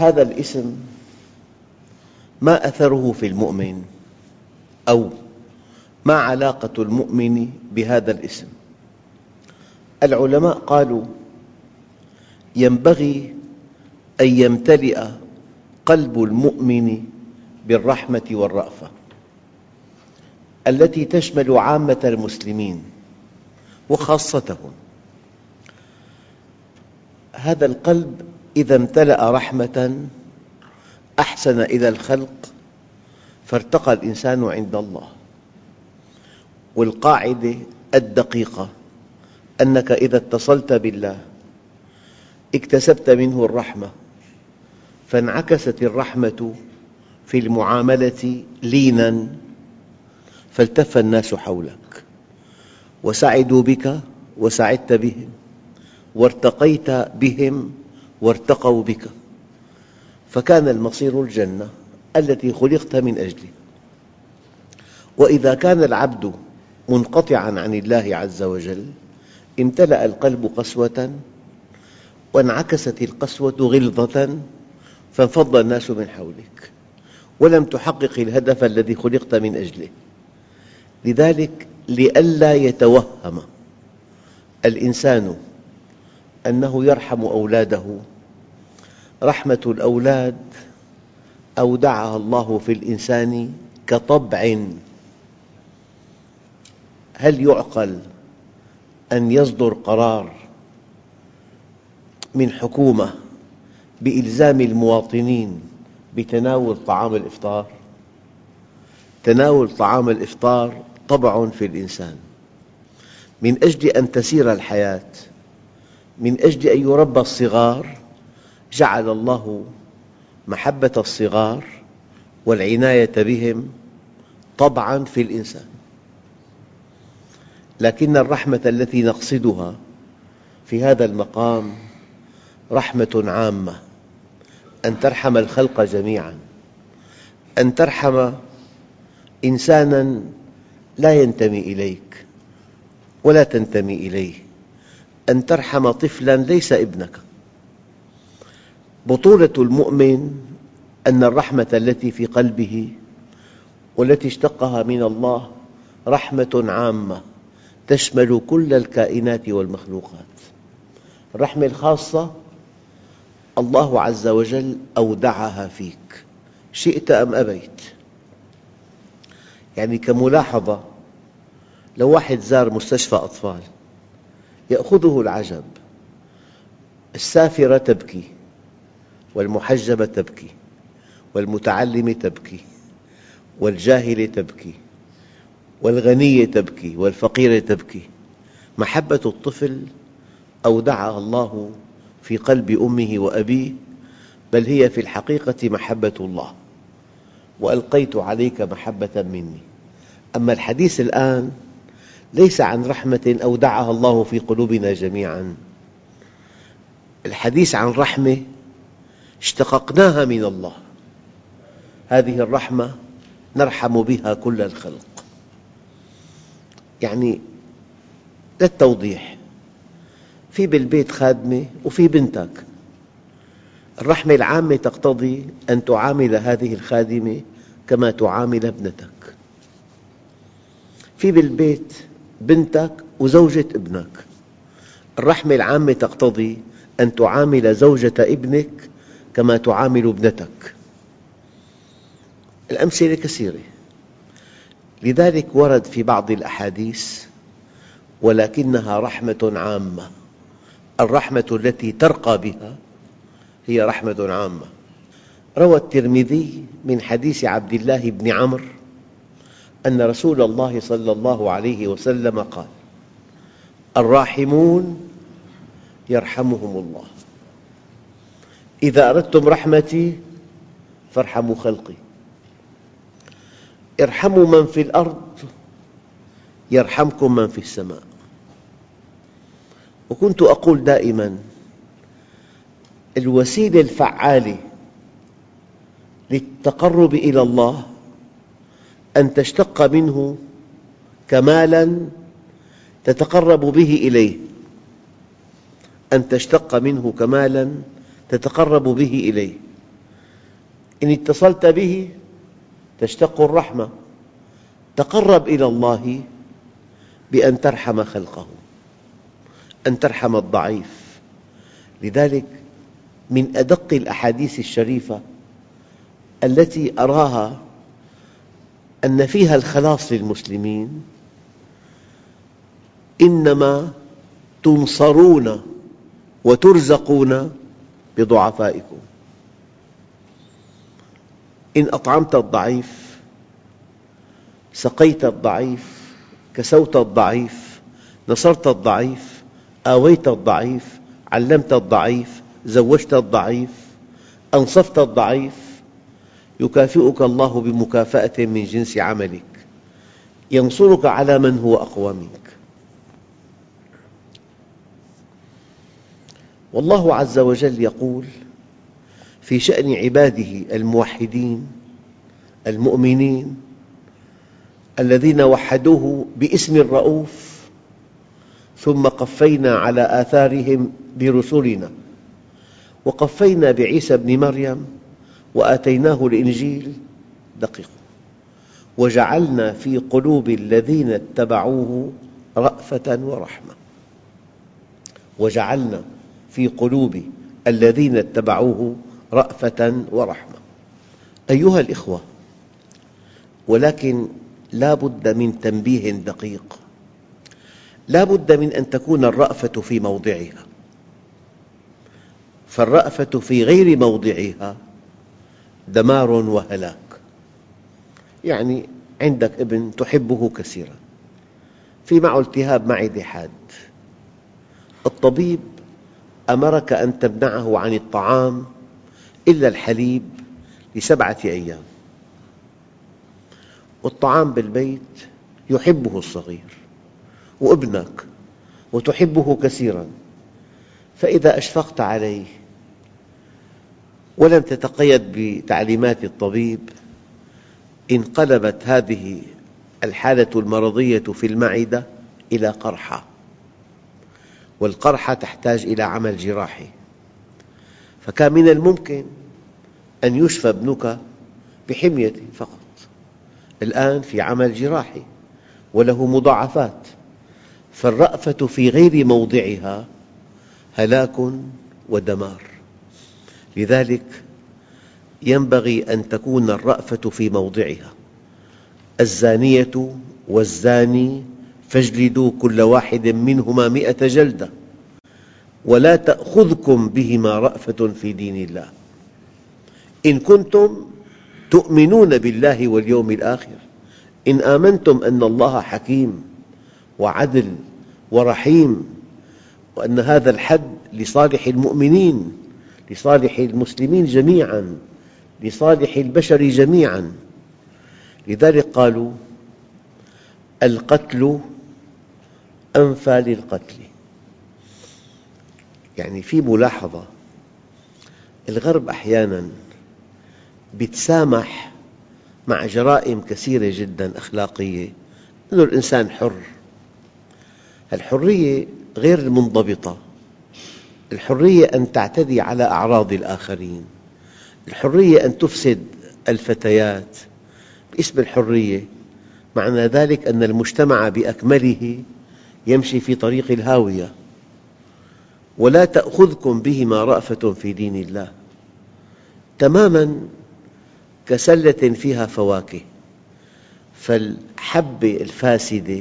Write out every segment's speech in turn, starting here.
هذا الاسم ما أثره في المؤمن أو ما علاقة المؤمن بهذا الاسم. العلماء قالوا ينبغي أن يمتلئ قلب المؤمن بالرحمة والرأفة التي تشمل عامة المسلمين وخاصتهم. هذا القلب إذا امتلأ رحمة أحسن إلى الخلق فارتقى الإنسان عند الله. والقاعدة الدقيقة أنك إذا اتصلت بالله اكتسبت منه الرحمة فانعكست الرحمة في المعاملة ليناً فالتف الناس حولك. وسعدوا بك وسعدت بهم وارتقيت بهم وارتقوا بك. فكان المصير الجنة التي خلقت من أجله وإذا كان العبد منقطعاً عن الله عز وجل امتلأ القلب قسوة وانعكست القسوة غلظة فانفض الناس من حولك ولم تحقق الهدف الذي خلقت من أجله. لذلك لئلا يتوهم الإنسان أنه يرحم أولاده رحمة الأولاد أودعها الله في الإنسان كطبع هل يعقل أن يصدر قرار من حكومة بإلزام المواطنين بتناول طعام الإفطار؟ تناول طعام الإفطار طبع في الإنسان من أجل أن تسير الحياة من أجل أن يربى الصغار جعل الله محبة الصغار والعناية بهم طبعاً في الإنسان. لكن الرحمة التي نقصدها في هذا المقام رحمة عامة أن ترحم الخلق جميعاً أن ترحم إنساناً لا ينتمي إليك ولا تنتمي إليه أن ترحم طفلاً ليس ابنك. بطولة المؤمن أن الرحمة التي في قلبه والتي اشتقها من الله رحمة عامة تشمل كل الكائنات والمخلوقات. الرحمة الخاصة الله عز وجل أودعها فيك. شئت أم أبيت؟ يعني كملاحظة لو واحد زار مستشفى أطفال يأخذه العجب السافرة تبكي. والمحجبة تبكي والمتعلمة تبكي والجاهلة تبكي والغنية تبكي والفقيرة تبكي. محبة الطفل أودعها الله في قلب أمه وأبيه بل هي في الحقيقة محبة الله. وألقيت عليك محبة مني. أما الحديث الآن ليس عن رحمة أودعها الله في قلوبنا جميعاً. الحديث عن رحمة اشتققناها من الله. هذه الرحمة نرحم بها كل الخلق. يعني للتوضيح في بالبيت خادمة وفي بنتك. الرحمة العامة تقتضي أن تعامل هذه الخادمة كما تعامل ابنتك. في بالبيت بنتك وزوجة ابنك. الرحمة العامة تقتضي أن تعامل زوجة ابنك كما تعامل ابنتك. الأمثلة كثيرة. لذلك ورد في بعض الأحاديث ولكنها رحمة عامة. الرحمة التي ترقى بها هي رحمة عامة. روى الترمذي من حديث عبد الله بن عمرو أن رسول الله صلى الله عليه وسلم قال الراحمون يرحمهم الله. إذا أردتم رحمتي فارحموا خلقي. ارحموا من في الأرض يرحمكم من في السماء. وكنت أقول دائماً الوسيلة الفعالة للتقرب إلى الله أن تشتق منه كمالاً تتقرب به إليه. أن تشتق منه كمالاً تتقرب به إليه. إن اتصلت به تشتق الرحمة. تقرب إلى الله بأن ترحم خلقه. أن ترحم الضعيف. لذلك من أدق الأحاديث الشريفة التي أراها أن فيها الخلاص للمسلمين. إنما تنصرون وترزقون بضعفائكم إن أطعمت الضعيف سقيت الضعيف كسوت الضعيف نصرت الضعيف آويت الضعيف علمت الضعيف زوجت الضعيف أنصفت الضعيف يكافئك الله بمكافأة من جنس عملك. ينصرك على من هو أقوى منك. والله عز وجل يقول في شأن عباده الموحدين المؤمنين الذين وحدوه باسم الرؤوف ثم قفينا على آثارهم برسلنا. وقفينا بعيسى ابن مريم وآتيناه الإنجيل. دقيق. وجعلنا في قلوب الذين اتبعوه رأفة ورحمة. وجعلنا في قلوب الذين اتبعوه رأفة ورحمة. أيها الأخوة ولكن لا بد من تنبيه دقيق. لا بد من أن تكون الرأفة في موضعها. فالرأفة في غير موضعها دمار وهلاك. يعني عندك ابن تحبه كثيرا. في معه التهاب معدة حاد. الطبيب أمرك أن تمنعه عن الطعام إلا الحليب لسبعة أيام. والطعام بالبيت يحبه الصغير وابنك وتحبه كثيراً فإذا أشفقت عليه ولم تتقيد بتعليمات الطبيب انقلبت هذه الحالة المرضية في المعدة إلى قرحة. والقرحة تحتاج إلى عمل جراحي. فكان من الممكن أن يشفى ابنك بحمية فقط. الآن في عمل جراحي وله مضاعفات فالرأفة في غير موضعها هلاك ودمار. لذلك ينبغي أن تكون الرأفة في موضعها الزانية والزاني فاجلدوا كل واحد منهما مئة جلدة ولا تأخذكم بهما رأفة في دين الله. إن كنتم تؤمنون بالله واليوم الآخر إن آمنتم أن الله حكيم وعدل ورحيم وأن هذا الحد لصالح المؤمنين لصالح المسلمين جميعاً لصالح البشر جميعاً. لذلك قالوا القتل أنفى للقتل. يعني في ملاحظة الغرب أحياناً يتسامح مع جرائم كثيرة جداً أخلاقية. أن الإنسان حر. الحرية غير المنضبطة. الحرية أن تعتدي على أعراض الآخرين. الحرية أن تفسد الفتيات. باسم الحرية معنى ذلك أن المجتمع بأكمله يمشي في طريق الهاوية. ولا تأخذكم بهما رأفة في دين الله. تماماً كسلة فيها فواكه. فالحبة الفاسدة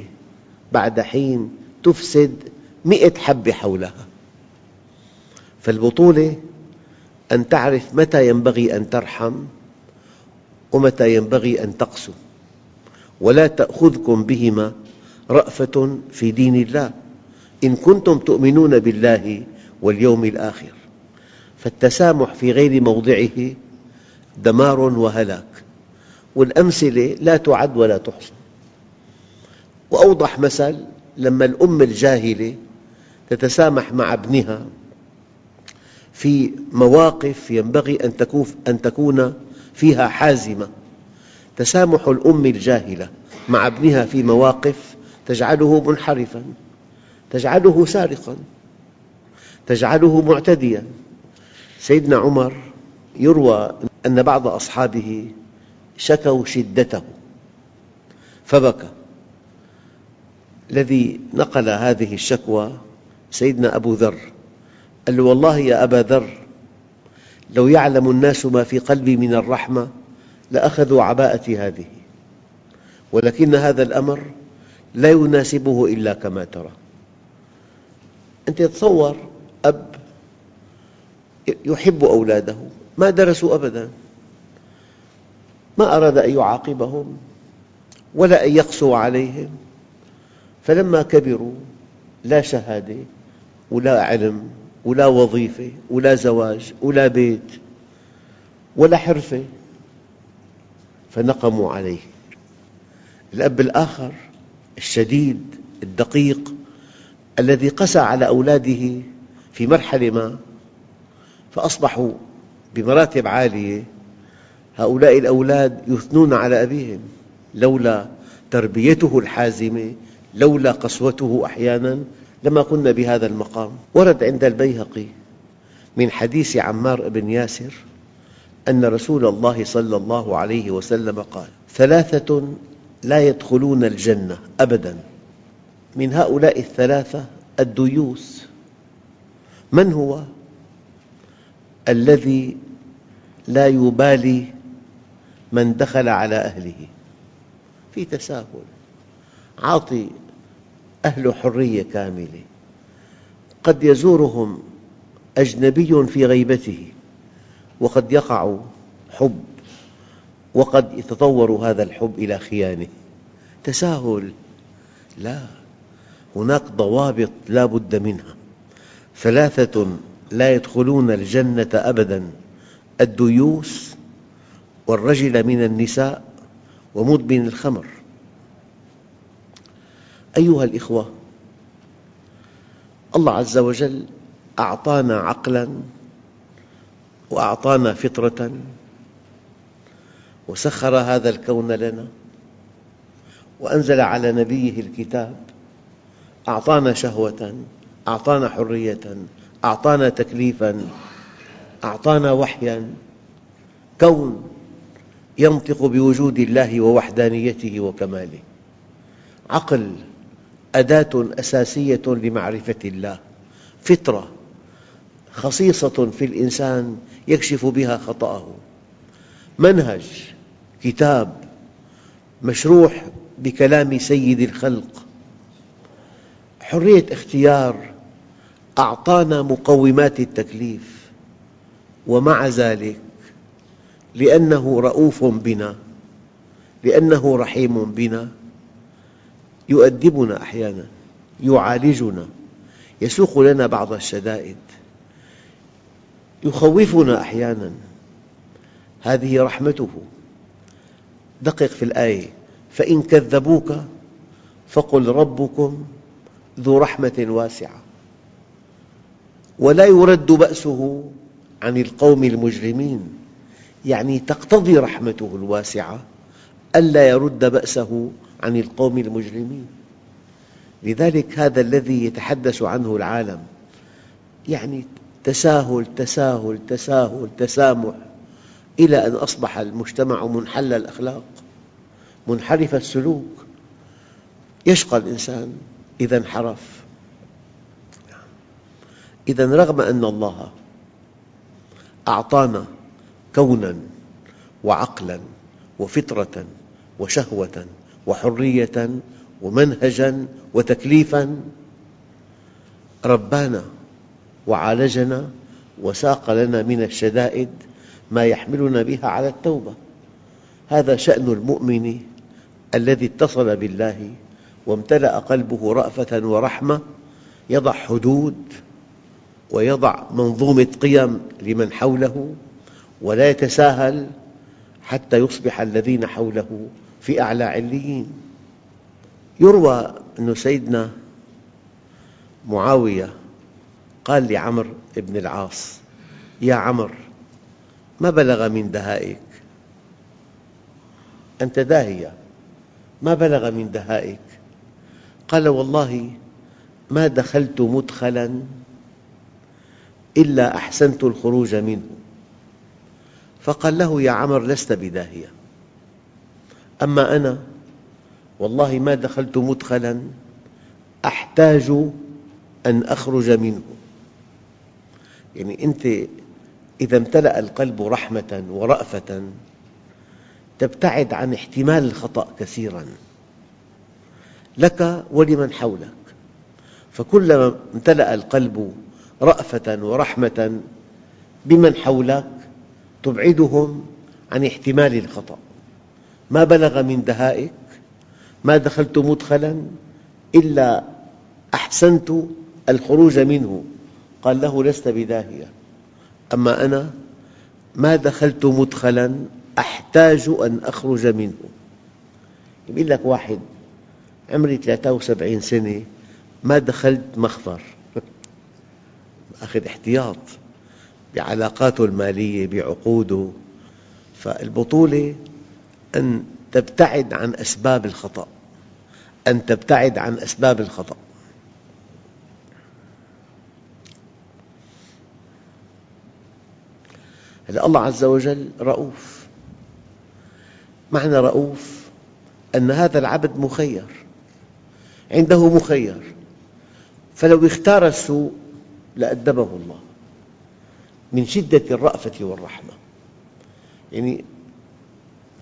بعد حين تفسد مئة حبة حولها. فالبطولة أن تعرف متى ينبغي أن ترحم ومتى ينبغي أن تقسو. ولا تأخذكم بهما رأفة في دين الله. إن كنتم تؤمنون بالله واليوم الآخر فالتسامح في غير موضعه دمار وهلاك. والأمثلة لا تعد ولا تحصى. وأوضح مثل لما الأم الجاهلة تتسامح مع ابنها في مواقف ينبغي أن تكون فيها حازمة. تسامح الأم الجاهلة مع ابنها في مواقف تجعله منحرفاً تجعله سارقاً تجعله معتدياً. سيدنا عمر يروى أن بعض أصحابه شكوا شدته فبكى. الذي نقل هذه الشكوى سيدنا أبو ذر. قال له والله يا أبا ذر لو يعلم الناس ما في قلبي من الرحمة لأخذوا عباءتي هذه ولكن هذا الأمر لا يناسبه إلا كما ترى. أنت تصور أب يحب أولاده ما درسوا أبداً. ما أراد أن يعاقبهم ولا أن يقسو عليهم. فلما كبروا لا شهادة ولا علم ولا وظيفة ولا زواج ولا بيت ولا حرفة فنقموا عليه. الأب الآخر الشديد الدقيق الذي قسى على أولاده في مرحلة ما فأصبحوا بمراتب عالية. هؤلاء الأولاد يثنون على أبيهم لولا تربيته الحازمة لولا قسوته أحياناً لما كنا بهذا المقام. ورد عند البيهقي من حديث عمار بن ياسر أن رسول الله صلى الله عليه وسلم قال ثلاثة لا يدخلون الجنة أبداً. من هؤلاء الثلاثة الديوث من هو؟ الذي لا يبالي من دخل على أهله. في تساهل. عاطي أهل حرية كاملة. قد يزورهم أجنبي في غيبته. وقد يقع حب. وقد يتطور هذا الحب إلى خيانة. تساهل. لا. هناك ضوابط لا بد منها. ثلاثة لا يدخلون الجنة أبداً. الديوث والرجل من النساء ومدمن الخمر. أيها الأخوة الله عز وجل أعطانا عقلاً وأعطانا فطرة وسخر هذا الكون لنا وأنزل على نبيه الكتاب أعطانا شهوة أعطانا حرية أعطانا تكليفاً أعطانا وحياً. كون ينطق بوجود الله ووحدانيته وكماله. عقل أداة أساسية لمعرفة الله. فطرة خصيصة في الإنسان يكشف بها خطأه. منهج كتاب مشروح بكلام سيد الخلق. حرية اختيار أعطانا مقومات التكليف ومع ذلك لأنه رؤوف بنا لأنه رحيم بنا يؤدبنا أحياناً يعالجنا يسوق لنا بعض الشدائد يخوفنا أحياناً. هذه رحمته. دقق في الآية. فإن كذبوك فقل ربكم ذو رحمة واسعة. ولا يرد بأسه عن القوم المجرمين. يعني تقتضي رحمته الواسعة ألا يرد بأسه عن القوم المجرمين. لذلك هذا الذي يتحدث عنه العالم. يعني تساهل تساهل تساهل تسامح. إلى أن أصبح المجتمع منحل الأخلاق منحرف السلوك. يشقى الإنسان إذا انحرف. إذا رغم أن الله أعطانا كونا وعقلا وفطرة وشهوة وحرية ومنهجا وتكليفا ربانا وعالجنا وساق لنا من الشدائد ما يحملنا بها على التوبة. هذا شأن المؤمن الذي اتصل بالله وامتلأ قلبه رأفة ورحمة يضع حدود ويضع منظومة قيم لمن حوله ولا يتساهل حتى يصبح الذين حوله في أعلى عليين. يروى أن سيدنا معاوية قال لعمر بن العاص يا عمر ما بلغ من دهائك. أنت داهية. ما بلغ من دهائك. قال والله ما دخلت مدخلا إلا أحسنت الخروج منه. فقال له يا عمر لست بداهية. أما أنا والله ما دخلت مدخلا أحتاج أن أخرج منه. يعني أنت إذا امتلأ القلب رحمة ورأفة تبتعد عن احتمال الخطأ كثيراً. لك ولمن حولك. فكلما امتلأ القلب رأفة ورحمة بمن حولك تبعدهم عن احتمال الخطأ. ما بلغ من دهائك ما دخلت مدخلا إلا أحسنت الخروج منه. قال له لست بداهية. أما أنا ما دخلت مدخلا أحتاج أن أخرج منه. يقول لك واحد عمري 73 سنة ما دخلت مخفر أخذ احتياط بعلاقاته المالية بعقوده. فالبطولة أن تبتعد عن أسباب الخطأ أن تبتعد عن أسباب الخطأ. الله عز وجل رؤوف. معنى رؤوف أن هذا العبد مخير عنده مخير. فلو اختار السوء لأدبه الله من شدة الرأفة والرحمة. يعني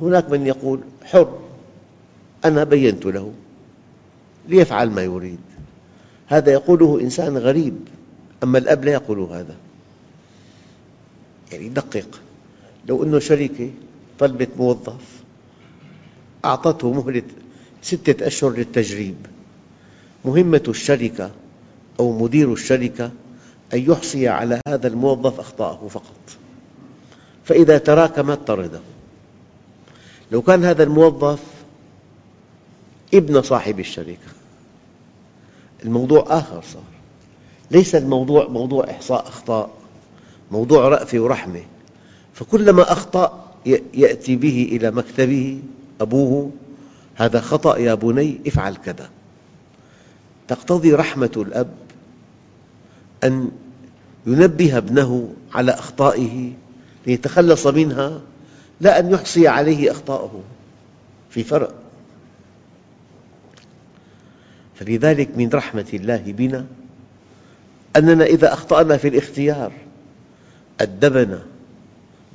هناك من يقول حر أنا بينت له ليفعل ما يريد. هذا يقوله إنسان غريب أما الأب لا يقول هذا. يعني دقق لو أن شركة طلبت موظف أعطته مهلة ستة أشهر للتجريب. مهمة الشركة أو مدير الشركة أن يحصي على هذا الموظف أخطاءه فقط. فإذا تراكمت طرده لو كان هذا الموظف ابن صاحب الشركة. الموضوع آخر صار. ليس الموضوع موضوع إحصاء أخطاء. موضوع رأفة ورحمة. فكلما أخطأ يأتي به إلى مكتبه أبوه هذا خطأ يا بني افعل كذا. تقتضي رحمة الأب أن ينبه ابنه على أخطائه ليتخلص منها لا أن يحصي عليه أخطاءه في فرق. فلذلك من رحمة الله بنا أننا إذا أخطأنا في الاختيار أدبنا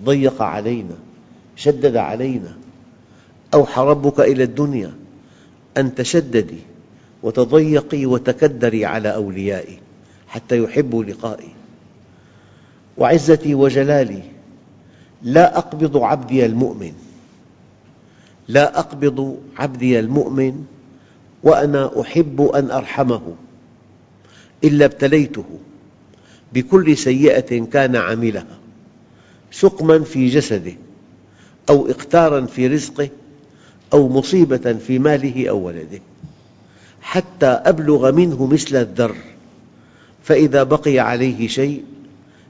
ضيق علينا شدد علينا. أوحى ربك إلى الدنيا أن تشددي وتضيقي وتكدري على أوليائي حتى يحبوا لقائي. وعزتي وجلالي لا أقبض عبدي المؤمن لا أقبض عبدي المؤمن وأنا أحب أن أرحمه إلا ابتليته. بكل سيئة كان عملها سقما في جسده أو إقتارا في رزقه أو مصيبة في ماله أو ولده. حتى أبلغ منه مثل الذر فإذا بقي عليه شيء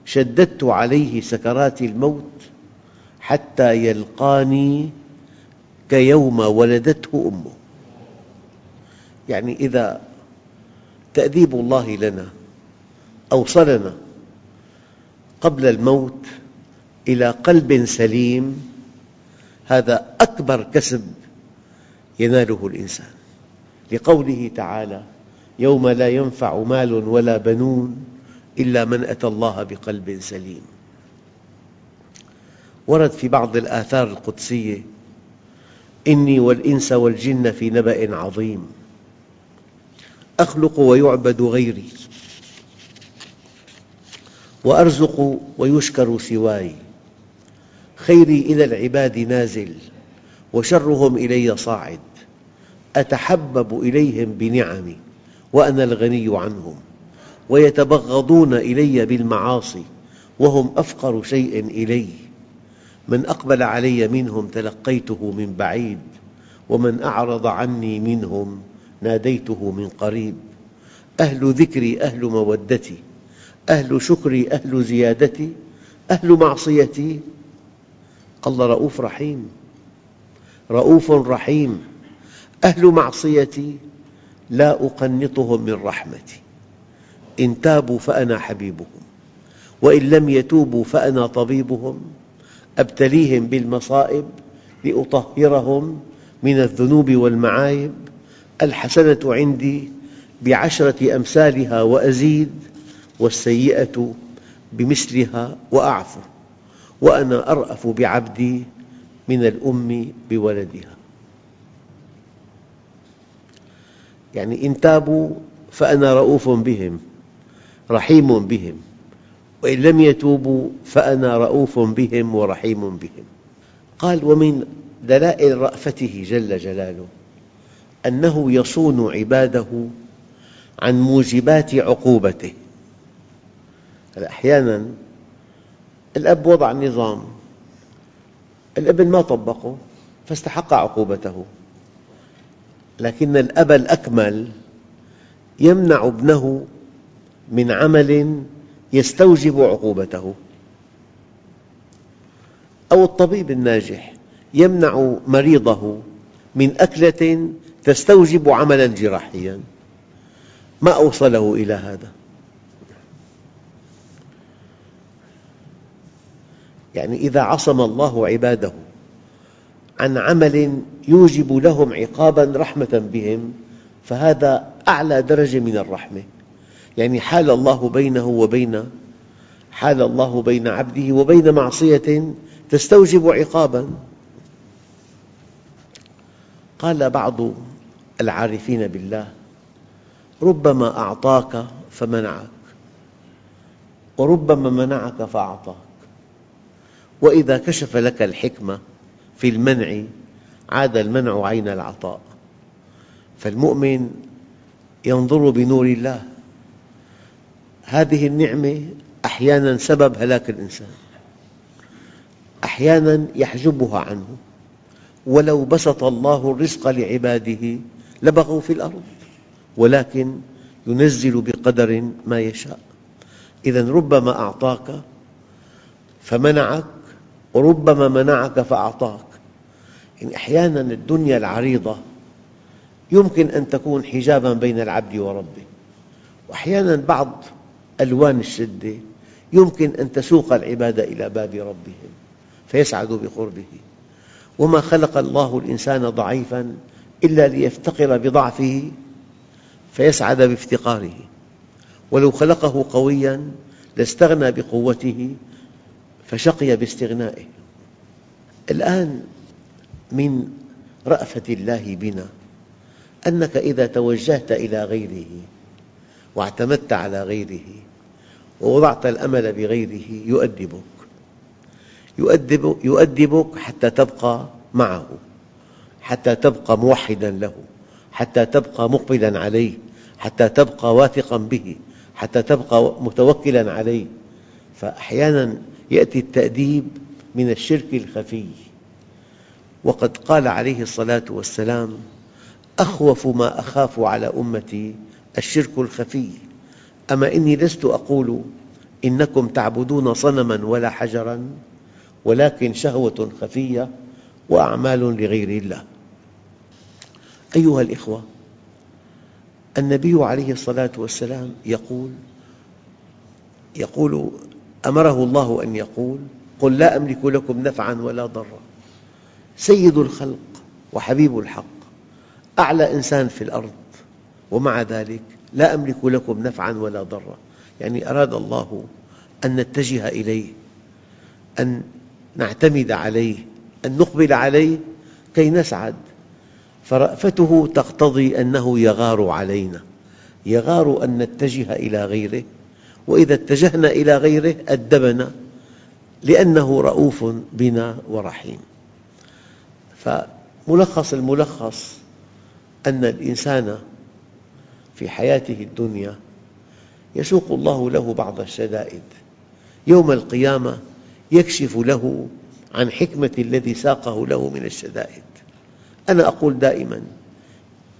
شددت عليه سكرات الموت حتى يلقاني كيوم ولدته أمه. يعني إذا تأديب الله لنا أوصلنا قبل الموت إلى قلب سليم هذا أكبر كسب يناله الإنسان. لقوله تعالى يوم لا ينفع مال ولا بنون إلا من أتى الله بقلب سليم. ورد في بعض الآثار القدسية إني والإنس والجن في نبأ عظيم أخلق ويعبد غيري. وأرزق ويشكر سواي. خيري إلى العباد نازل وشرهم إلي صاعد. أتحبب إليهم بنعمي وأنا الغني عنهم. ويتبغضون إلي بالمعاصي وهم أفقر شيء إلي. من أقبل علي منهم تلقيته من بعيد ومن أعرض عني منهم ناديته من قريب. أهل ذكري أهل مودتي أهل شكري أهل زيادتي أهل معصيتي. الله رؤوف رحيم رؤوف رحيم. أهل معصيتي لا أقنطهم من رحمتي. إن تابوا فأنا حبيبهم وإن لم يتوبوا فأنا طبيبهم. أبتليهم بالمصائب لأطهرهم من الذنوب والمعايب. الحسنة عندي بعشرة أمثالها وأزيد. والسيئة بمثلها وأعفو وأنا أرأف بعبدي من الأم بولدها. يعني إن تابوا فأنا رؤوف بهم رحيم بهم وإن لم يتوبوا فأنا رؤوف بهم ورحيم بهم. قال ومن دلائل رأفته جل جلاله أنه يصون عباده عن موجبات عقوبته. أحياناً الأب وضع نظام الابن ما طبقه فاستحق عقوبته لكن الأب الأكمل يمنع ابنه من عمل يستوجب عقوبته. أو الطبيب الناجح يمنع مريضه من أكلة تستوجب عملاً جراحياً. ما أوصله إلى هذا؟ يعني إذا عصم الله عباده عن عمل يوجب لهم عقاباً رحمة بهم فهذا أعلى درجة من الرحمة. يعني حال الله بينه وبين حال الله بين عبده وبين معصية تستوجب عقاباً. قال بعض العارفين بالله ربما أعطاك فمنعك وربما منعك فأعطاك. وإذا كشف لك الحكمة في المنع عاد المنع عين العطاء. فالمؤمن ينظر بنور الله. هذه النعمة أحياناً سبب هلاك الإنسان. أحياناً يحجبها عنه. ولو بسط الله الرزق لعباده لبغوا في الأرض ولكن ينزل بقدر ما يشاء. إذا ربما أعطاك فمنعك وربما منعك فأعطاك. يعني أحياناً الدنيا العريضة يمكن أن تكون حجاباً بين العبد وربه. وأحياناً بعض ألوان الشدة يمكن أن تسوق العباد إلى باب ربهم فيسعدوا بقربه. وما خلق الله الإنسان ضعيفاً إلا ليفتقر بضعفه فيسعد بافتقاره. ولو خلقه قوياً لاستغنى بقوته فشقي باستغنائه. الآن من رأفة الله بنا أنك إذا توجهت إلى غيره واعتمدت على غيره ووضعت الأمل بغيره يؤدبك. يؤدبك, يؤدبك حتى تبقى معه حتى تبقى موحداً له حتى تبقى مقبلاً عليه حتى تبقى واثقاً به حتى تبقى متوكلاً عليه. فأحياناً يأتي التأديب من الشرك الخفي. وقد قال عليه الصلاة والسلام أخوف ما أخاف على أمتي الشرك الخفي. أما إني لست أقول إنكم تعبدون صنماً ولا حجراً ولكن شهوة خفية وأعمال لغير الله. أيها الأخوة النبي عليه الصلاة والسلام يقول يقول أمره الله أن يقول قل لا أملك لكم نفعاً ولا ضراً. سيد الخلق وحبيب الحق أعلى إنسان في الأرض ومع ذلك لا أملك لكم نفعاً ولا ضراً. يعني أراد الله أن نتجه إليه أن نعتمد عليه أن نقبل عليه كي نسعد. فرأفته تقتضي أنه يغار علينا يغار أن نتجه إلى غيره. وإذا اتجهنا إلى غيره أدبنا لأنه رؤوف بنا ورحيم. فملخص الملخص أن الإنسان في حياته الدنيا يسوق الله له بعض الشدائد يوم القيامة يكشف له عن حكمة الذي ساقه له من الشدائد. أنا أقول دائما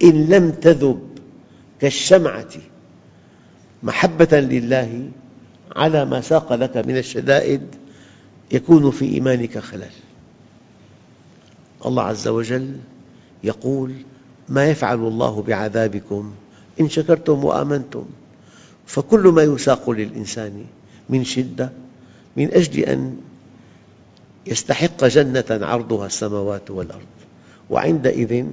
إن لم تذب كالشمعة محبة لله على ما ساق لك من الشدائد يكون في إيمانك خلل الله عز وجل يقول ما يفعل الله بعذابكم إن شكرتم وآمنتم. فكل ما يساق للإنسان من شدة من أجل أن يستحق جنة عرضها السماوات والأرض. وعندئذ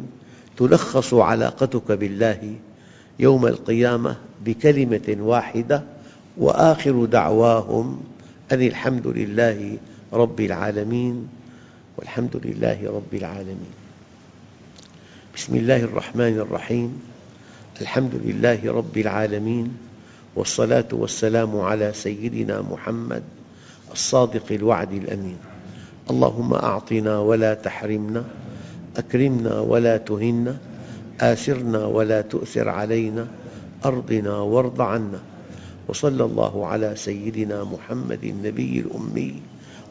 تلخص علاقتك بالله يوم القيامة بكلمة واحدة وآخر دعواهم أن الحمد لله رب العالمين والحمد لله رب العالمين. بسم الله الرحمن الرحيم. الحمد لله رب العالمين والصلاة والسلام على سيدنا محمد الصادق الوعد الأمين. اللهم أعطنا ولا تحرمنا أكرمنا ولا تهنا آثرنا ولا تؤثر علينا أرضنا وارض عنا. وصلى الله على سيدنا محمد النبي الأمي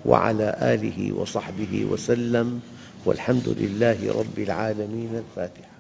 وعلى آله وصحبه وسلم والحمد لله رب العالمين. الفاتحة.